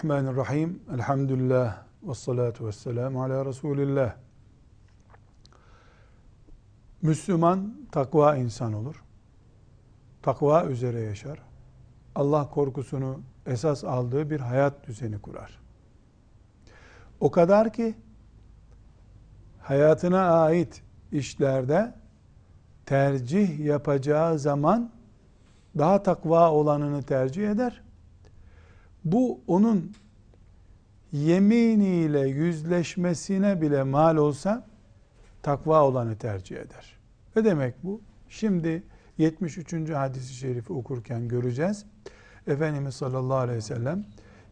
Bismillahirrahmanirrahim. Elhamdülillah. Ve salatu ve selamu ala Resulillah. Müslüman takva insan olur. Takva üzere yaşar. Allah korkusunu esas aldığı bir hayat düzeni kurar. O kadar ki hayatına ait işlerde tercih yapacağı zaman daha takva olanını tercih eder. Bu onun yeminiyle yüzleşmesine bile mal olsa takva olanı tercih eder. Ne demek bu? Şimdi 73. hadisi şerifi okurken göreceğiz. Efendimiz sallallahu aleyhi ve sellem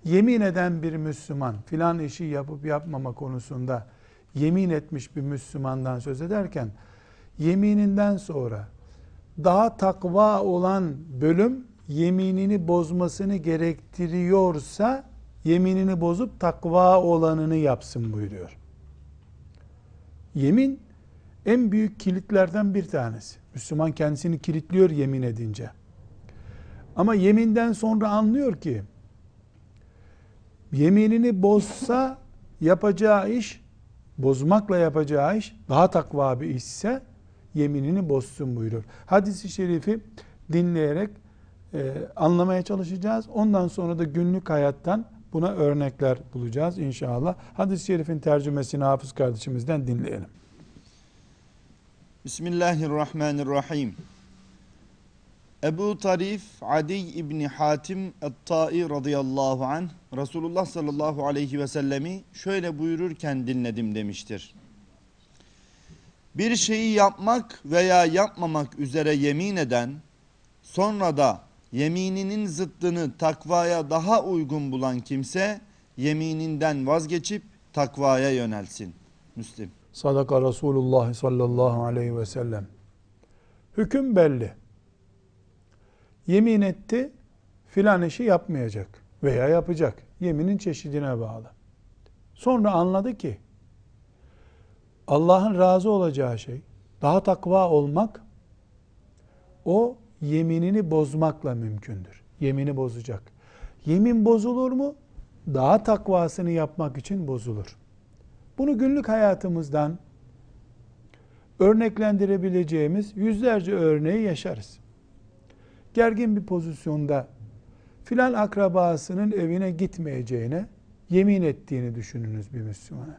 yemin eden bir Müslüman filan işi yapıp yapmama konusunda yemin etmiş bir Müslümandan söz ederken yemininden sonra daha takva olan bölüm yeminini bozmasını gerektiriyorsa yeminini bozup takva olanını yapsın buyuruyor. Yemin en büyük kilitlerden bir tanesi. Müslüman kendisini kilitliyor yemin edince. Ama yeminden sonra anlıyor ki yeminini bozsa yapacağı iş bozmakla yapacağı iş daha takva bir işse yeminini bozsun buyuruyor. Hadisi şerifi dinleyerek e, anlamaya çalışacağız. Ondan sonra da günlük hayattan buna örnekler bulacağız inşallah. Hadis-i şerifin tercümesini Hafız kardeşimizden dinleyelim. Bismillahirrahmanirrahim. Ebu Tarif Adi İbni Hatim Et-Tai radıyallahu anh Resulullah sallallahu aleyhi ve sellemi şöyle buyururken dinledim demiştir. Bir şeyi yapmak veya yapmamak üzere yemin eden sonra da yemininin zıttını takvaya daha uygun bulan kimse yemininden vazgeçip takvaya yönelsin. Müslim. Sadaka Resulullah sallallahu aleyhi ve sellem. Hüküm belli. Yemin etti, filan işi yapmayacak veya yapacak. Yeminin çeşidine bağlı. Sonra anladı ki, Allah'ın razı olacağı şey, daha takva olmak, o yeminini bozmakla mümkündür. Yemini bozacak. Yemin bozulur mu? Daha takvasını yapmak için bozulur. Bunu günlük hayatımızdan örneklendirebileceğimiz yüzlerce örneği yaşarız. Gergin bir pozisyonda filan akrabasının evine gitmeyeceğine yemin ettiğini düşününüz bir Müslümanın.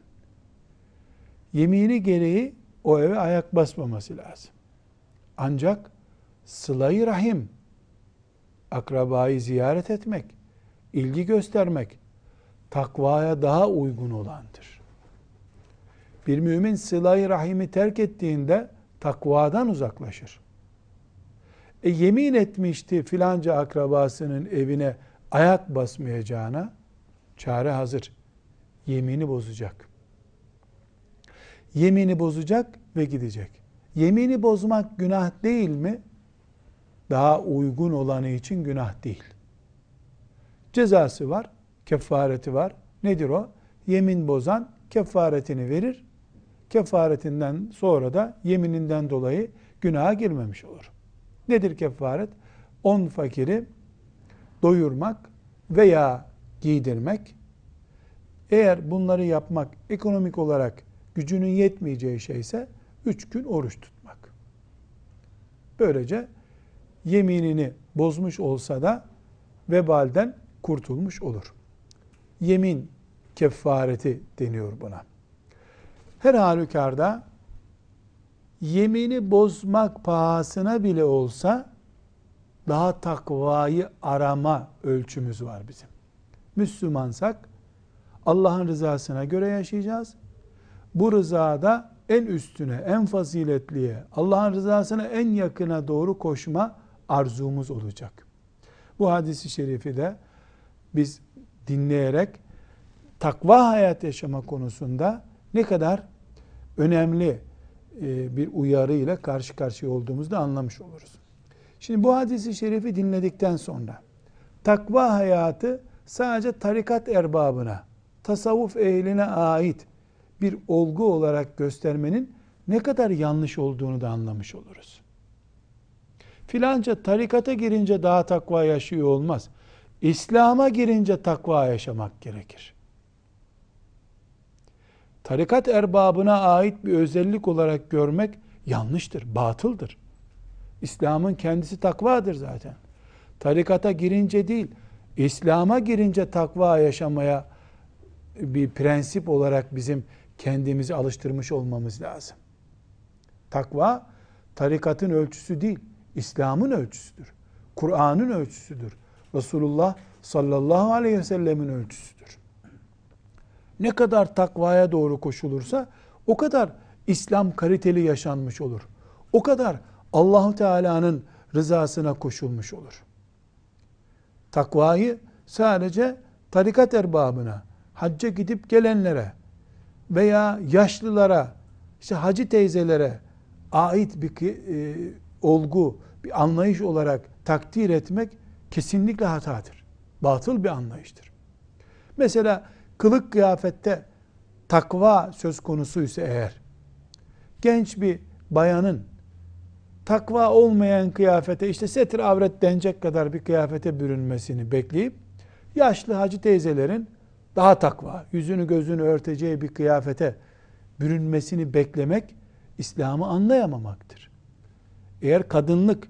Yemini gereği o eve ayak basmaması lazım. Ancak sılayı rahim, akrabayı ziyaret etmek, ilgi göstermek, takvaya daha uygun olandır. Bir mümin sılayı rahimi terk ettiğinde takvadan uzaklaşır. E yemin etmişti filanca akrabasının evine ayak basmayacağına, çare hazır. Yemini bozacak. Yemini bozacak ve gidecek. Yemini bozmak günah değil mi? Daha uygun olanı için günah değil. Cezası var, kefareti var. Nedir o? Yemin bozan kefaretini verir. Kefaretinden sonra da yemininden dolayı günaha girmemiş olur. Nedir kefaret? On fakiri doyurmak veya giydirmek. Eğer bunları yapmak ekonomik olarak gücünün yetmeyeceği şeyse üç gün oruç tutmak. Böylece yeminini bozmuş olsa da vebalden kurtulmuş olur. Yemin kefareti deniyor buna. Her halükarda yemini bozmak pahasına bile olsa daha takvayı arama ölçümüz var bizim. Müslümansak Allah'ın rızasına göre yaşayacağız. Bu rızada en üstüne, en faziletliye, Allah'ın rızasına en yakına doğru koşma arzumuz olacak. Bu hadisi şerifi de biz dinleyerek takva hayat yaşama konusunda ne kadar önemli e, bir uyarı ile karşı karşıya olduğumuzu da anlamış oluruz. Şimdi bu hadisi şerifi dinledikten sonra takva hayatı sadece tarikat erbabına, tasavvuf ehline ait bir olgu olarak göstermenin ne kadar yanlış olduğunu da anlamış oluruz. Filanca tarikata girince daha takva yaşıyor olmaz. İslam'a girince takva yaşamak gerekir. Tarikat erbabına ait bir özellik olarak görmek yanlıştır, batıldır. İslam'ın kendisi takvadır zaten. Tarikata girince değil, İslam'a girince takva yaşamaya bir prensip olarak bizim kendimizi alıştırmış olmamız lazım. Takva tarikatın ölçüsü değil, İslam'ın ölçüsüdür. Kur'an'ın ölçüsüdür. Resulullah sallallahu aleyhi ve sellemin ölçüsüdür. Ne kadar takvaya doğru koşulursa o kadar İslam kaliteli yaşanmış olur. O kadar Allahu Teala'nın rızasına koşulmuş olur. Takvayı sadece tarikat erbabına, hacca gidip gelenlere veya yaşlılara, işte hacı teyzelere ait bir e, olgu, bir anlayış olarak takdir etmek kesinlikle hatadır. Batıl bir anlayıştır. Mesela kılık kıyafette takva söz konusuysa eğer, genç bir bayanın takva olmayan kıyafete işte setir avret denecek kadar bir kıyafete bürünmesini bekleyip yaşlı hacı teyzelerin daha takva, yüzünü gözünü örteceği bir kıyafete bürünmesini beklemek İslam'ı anlayamamaktır. Eğer kadınlık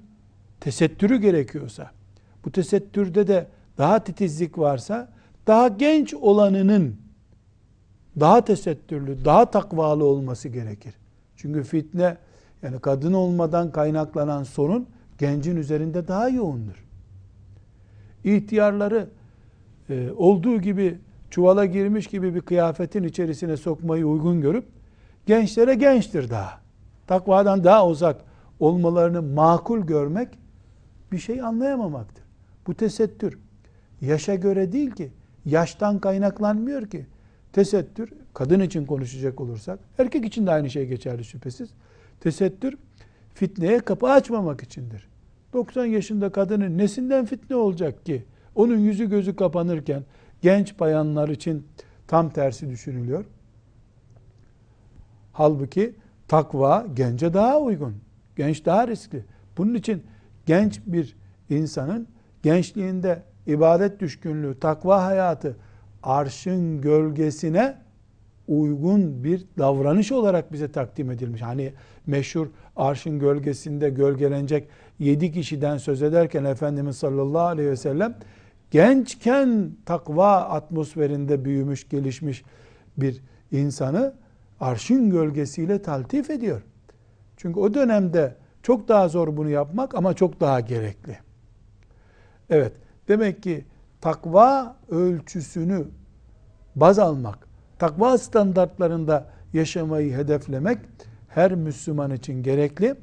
tesettürü gerekiyorsa, bu tesettürde de daha titizlik varsa, daha genç olanının daha tesettürlü, daha takvalı olması gerekir. Çünkü fitne, yani kadın olmadan kaynaklanan sorun gencin üzerinde daha yoğundur. İhtiyarları e, olduğu gibi çuvala girmiş gibi bir kıyafetin içerisine sokmayı uygun görüp gençlere gençtir daha. Takvadan daha uzak olmalarını makul görmek bir şey anlayamamaktır. Bu tesettür yaşa göre değil ki, yaştan kaynaklanmıyor ki. Tesettür, kadın için konuşacak olursak, erkek için de aynı şey geçerli şüphesiz. Tesettür, fitneye kapı açmamak içindir. 90 yaşında kadının nesinden fitne olacak ki? Onun yüzü gözü kapanırken genç bayanlar için tam tersi düşünülüyor. Halbuki takva gence daha uygun. Genç daha riskli. Bunun için genç bir insanın gençliğinde ibadet düşkünlüğü, takva hayatı arşın gölgesine uygun bir davranış olarak bize takdim edilmiş. Hani meşhur arşın gölgesinde gölgelenecek yedi kişiden söz ederken Efendimiz sallallahu aleyhi ve sellem gençken takva atmosferinde büyümüş, gelişmiş bir insanı arşın gölgesiyle taltif ediyor. Çünkü o dönemde çok daha zor bunu yapmak ama çok daha gerekli. Evet, demek ki takva ölçüsünü baz almak, takva standartlarında yaşamayı hedeflemek her Müslüman için gerekli.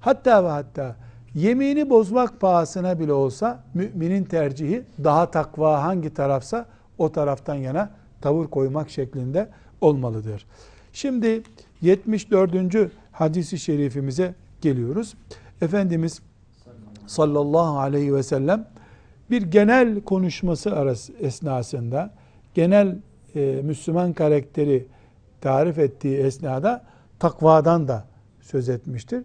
Hatta ve hatta yemini bozmak pahasına bile olsa müminin tercihi daha takva hangi tarafsa o taraftan yana tavır koymak şeklinde olmalıdır. Şimdi 74. hadisi şerifimize geliyoruz. Efendimiz sallallahu aleyhi ve sellem bir genel konuşması arası esnasında genel e, Müslüman karakteri tarif ettiği esnada takvadan da söz etmiştir.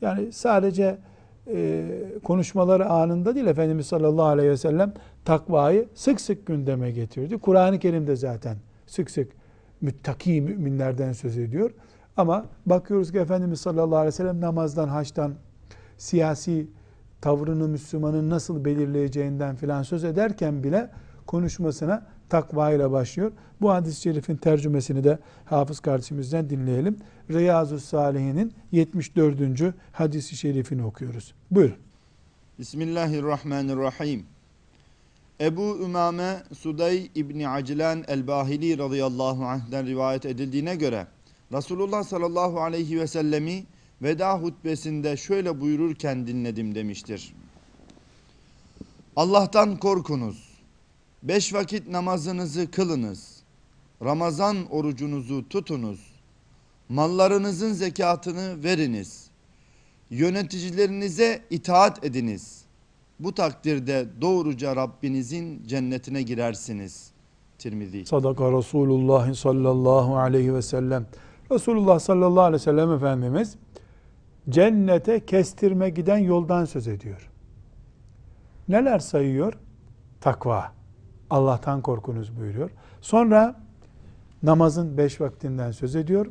Yani sadece e, konuşmaları anında değil Efendimiz sallallahu aleyhi ve sellem takvayı sık sık gündeme getirdi. Kur'an-ı Kerim'de zaten sık sık müttaki müminlerden söz ediyor. Ama bakıyoruz ki Efendimiz sallallahu aleyhi ve sellem namazdan, haçtan, siyasi tavrını Müslümanın nasıl belirleyeceğinden filan söz ederken bile konuşmasına takva ile başlıyor. Bu hadis-i şerifin tercümesini de hafız kardeşimizden dinleyelim. Riyazu Salihin'in 74. hadisi şerifini okuyoruz. Buyurun. Bismillahirrahmanirrahim. Ebu Ümame Suday İbni Aclan el-Bahili radıyallahu anh'den rivayet edildiğine göre Resulullah sallallahu aleyhi ve sellemi veda hutbesinde şöyle buyururken dinledim demiştir. Allah'tan korkunuz. Beş vakit namazınızı kılınız. Ramazan orucunuzu tutunuz. Mallarınızın zekatını veriniz. Yöneticilerinize itaat ediniz. Bu takdirde doğruca Rabbinizin cennetine girersiniz. Tirmizi. Sadaka Resulullah sallallahu aleyhi ve sellem. Resulullah sallallahu aleyhi ve sellem Efendimiz cennete kestirme giden yoldan söz ediyor. Neler sayıyor? takva. Allah'tan korkunuz buyuruyor. Sonra namazın beş vaktinden söz ediyor.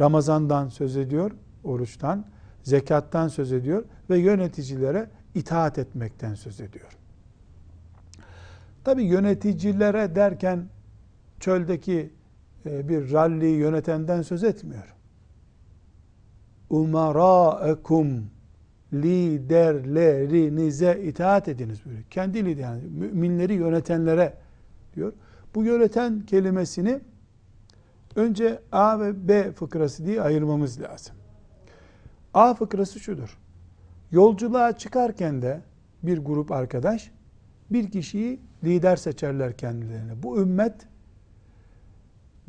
Ramazandan söz ediyor, oruçtan, zekattan söz ediyor ve yöneticilere itaat etmekten söz ediyor. Tabi yöneticilere derken çöldeki bir ralliyi yönetenden söz etmiyor. Umara'ekum liderlerinize itaat ediniz buyuruyor. Kendi lider yani müminleri yönetenlere diyor. Bu yöneten kelimesini önce A ve B fıkrası diye ayırmamız lazım. A fıkrası şudur. Yolculuğa çıkarken de bir grup arkadaş bir kişiyi lider seçerler kendilerine. Bu ümmet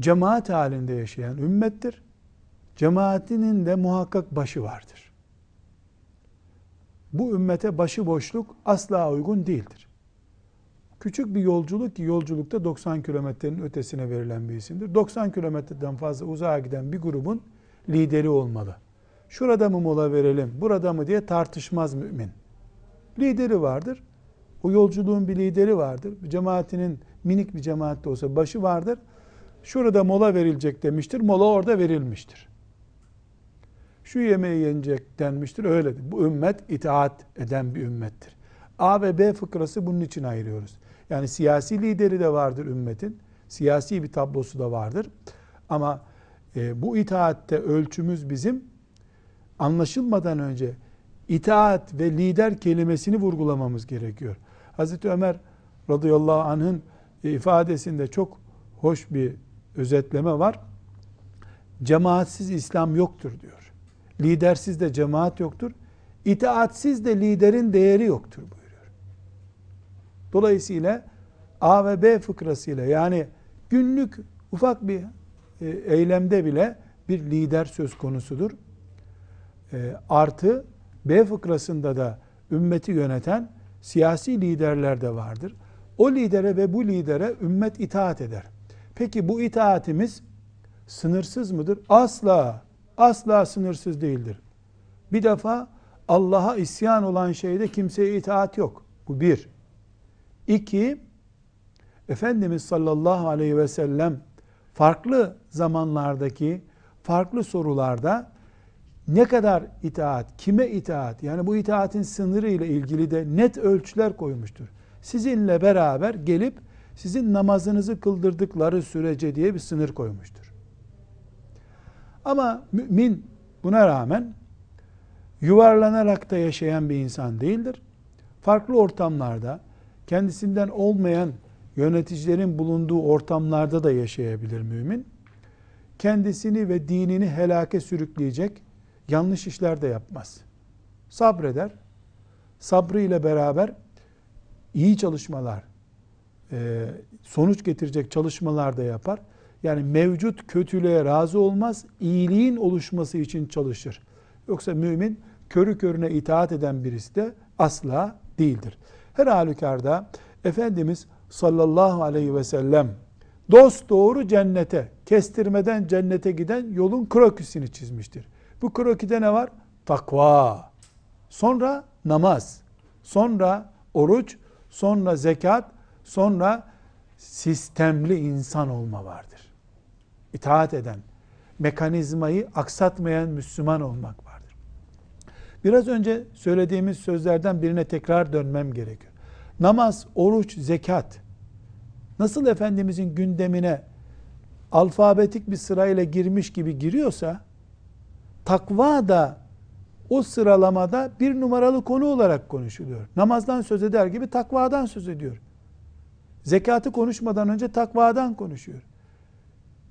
cemaat halinde yaşayan ümmettir. Cemaatinin de muhakkak başı vardır. Bu ümmete başı boşluk asla uygun değildir. Küçük bir yolculuk ki yolculukta 90 kilometrenin ötesine verilen bir isimdir. 90 kilometreden fazla uzağa giden bir grubun lideri olmalı. Şurada mı mola verelim, burada mı diye tartışmaz mümin. Lideri vardır. O yolculuğun bir lideri vardır. Cemaatinin minik bir cemaatte olsa başı vardır. Şurada mola verilecek demiştir. Mola orada verilmiştir. Şu yemeği yenecek denmiştir. Öyledir. Bu ümmet itaat eden bir ümmettir. A ve B fıkrası bunun için ayırıyoruz. Yani siyasi lideri de vardır ümmetin. Siyasi bir tablosu da vardır. Ama e, bu itaatte ölçümüz bizim anlaşılmadan önce itaat ve lider kelimesini vurgulamamız gerekiyor. Hazreti Ömer radıyallahu anh'ın ifadesinde çok hoş bir özetleme var. Cemaatsiz İslam yoktur diyor. Lidersiz de cemaat yoktur. İtaatsiz de liderin değeri yoktur buyuruyor. Dolayısıyla A ve B fıkrasıyla yani günlük ufak bir e, eylemde bile bir lider söz konusudur. E, artı B fıkrasında da ümmeti yöneten siyasi liderler de vardır. O lidere ve bu lidere ümmet itaat eder. Peki bu itaatimiz sınırsız mıdır? Asla, asla sınırsız değildir. Bir defa Allah'a isyan olan şeyde kimseye itaat yok. Bu bir. İki, Efendimiz sallallahu aleyhi ve sellem farklı zamanlardaki farklı sorularda ne kadar itaat, kime itaat, yani bu itaatin sınırı ile ilgili de net ölçüler koymuştur. Sizinle beraber gelip sizin namazınızı kıldırdıkları sürece diye bir sınır koymuştur. Ama mümin buna rağmen yuvarlanarak da yaşayan bir insan değildir. Farklı ortamlarda kendisinden olmayan yöneticilerin bulunduğu ortamlarda da yaşayabilir mümin. Kendisini ve dinini helake sürükleyecek yanlış işler de yapmaz. Sabreder. Sabrı ile beraber iyi çalışmalar, sonuç getirecek çalışmalar da yapar. Yani mevcut kötülüğe razı olmaz, iyiliğin oluşması için çalışır. Yoksa mümin körü körüne itaat eden birisi de asla değildir. Her halükarda Efendimiz sallallahu aleyhi ve sellem dost doğru cennete, kestirmeden cennete giden yolun kroküsünü çizmiştir. Bu krokide ne var? Takva. Sonra namaz. Sonra oruç. Sonra zekat. Sonra sistemli insan olma vardır. İtaat eden, mekanizmayı aksatmayan Müslüman olmak vardır. Biraz önce söylediğimiz sözlerden birine tekrar dönmem gerekiyor. Namaz, oruç, zekat nasıl Efendimizin gündemine alfabetik bir sırayla girmiş gibi giriyorsa takva da o sıralamada bir numaralı konu olarak konuşuluyor. Namazdan söz eder gibi takvadan söz ediyor. Zekatı konuşmadan önce takvadan konuşuyor.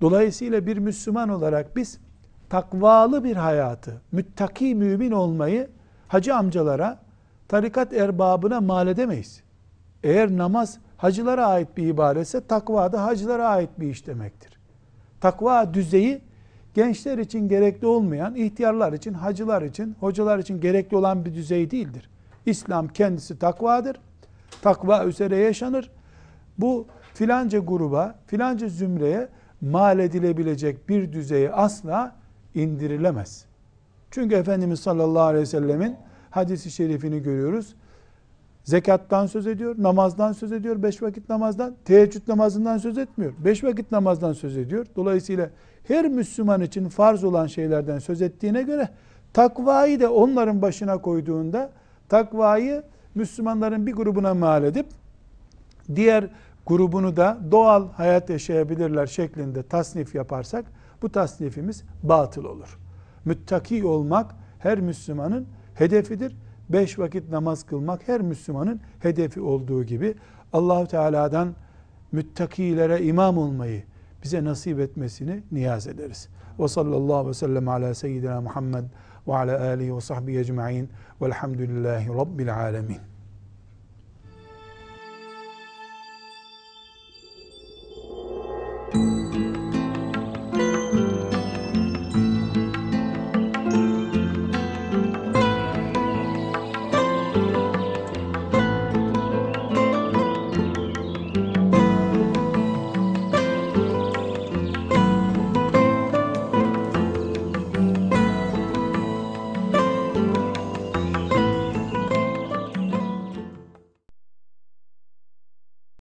Dolayısıyla bir Müslüman olarak biz takvalı bir hayatı, müttaki mümin olmayı hacı amcalara, tarikat erbabına mal edemeyiz. Eğer namaz hacılara ait bir ibadetse takva da hacılara ait bir iş demektir. Takva düzeyi gençler için gerekli olmayan, ihtiyarlar için, hacılar için, hocalar için gerekli olan bir düzey değildir. İslam kendisi takvadır. Takva üzere yaşanır. Bu filanca gruba, filanca zümreye mal edilebilecek bir düzeye asla indirilemez. Çünkü Efendimiz sallallahu aleyhi ve sellemin hadisi şerifini görüyoruz. Zekattan söz ediyor, namazdan söz ediyor, beş vakit namazdan, teheccüd namazından söz etmiyor. Beş vakit namazdan söz ediyor. Dolayısıyla her Müslüman için farz olan şeylerden söz ettiğine göre takvayı da onların başına koyduğunda takvayı Müslümanların bir grubuna mal edip diğer grubunu da doğal hayat yaşayabilirler şeklinde tasnif yaparsak bu tasnifimiz batıl olur. Müttaki olmak her Müslümanın hedefidir. Beş vakit namaz kılmak her Müslümanın hedefi olduğu gibi Allahu Teala'dan müttakilere imam olmayı bize nasip etmesini niyaz ederiz. Ve sallallahu aleyhi ve sellem ala seyyidina Muhammed ve ala alihi ve sahbihi ecma'in velhamdülillahi rabbil alemin.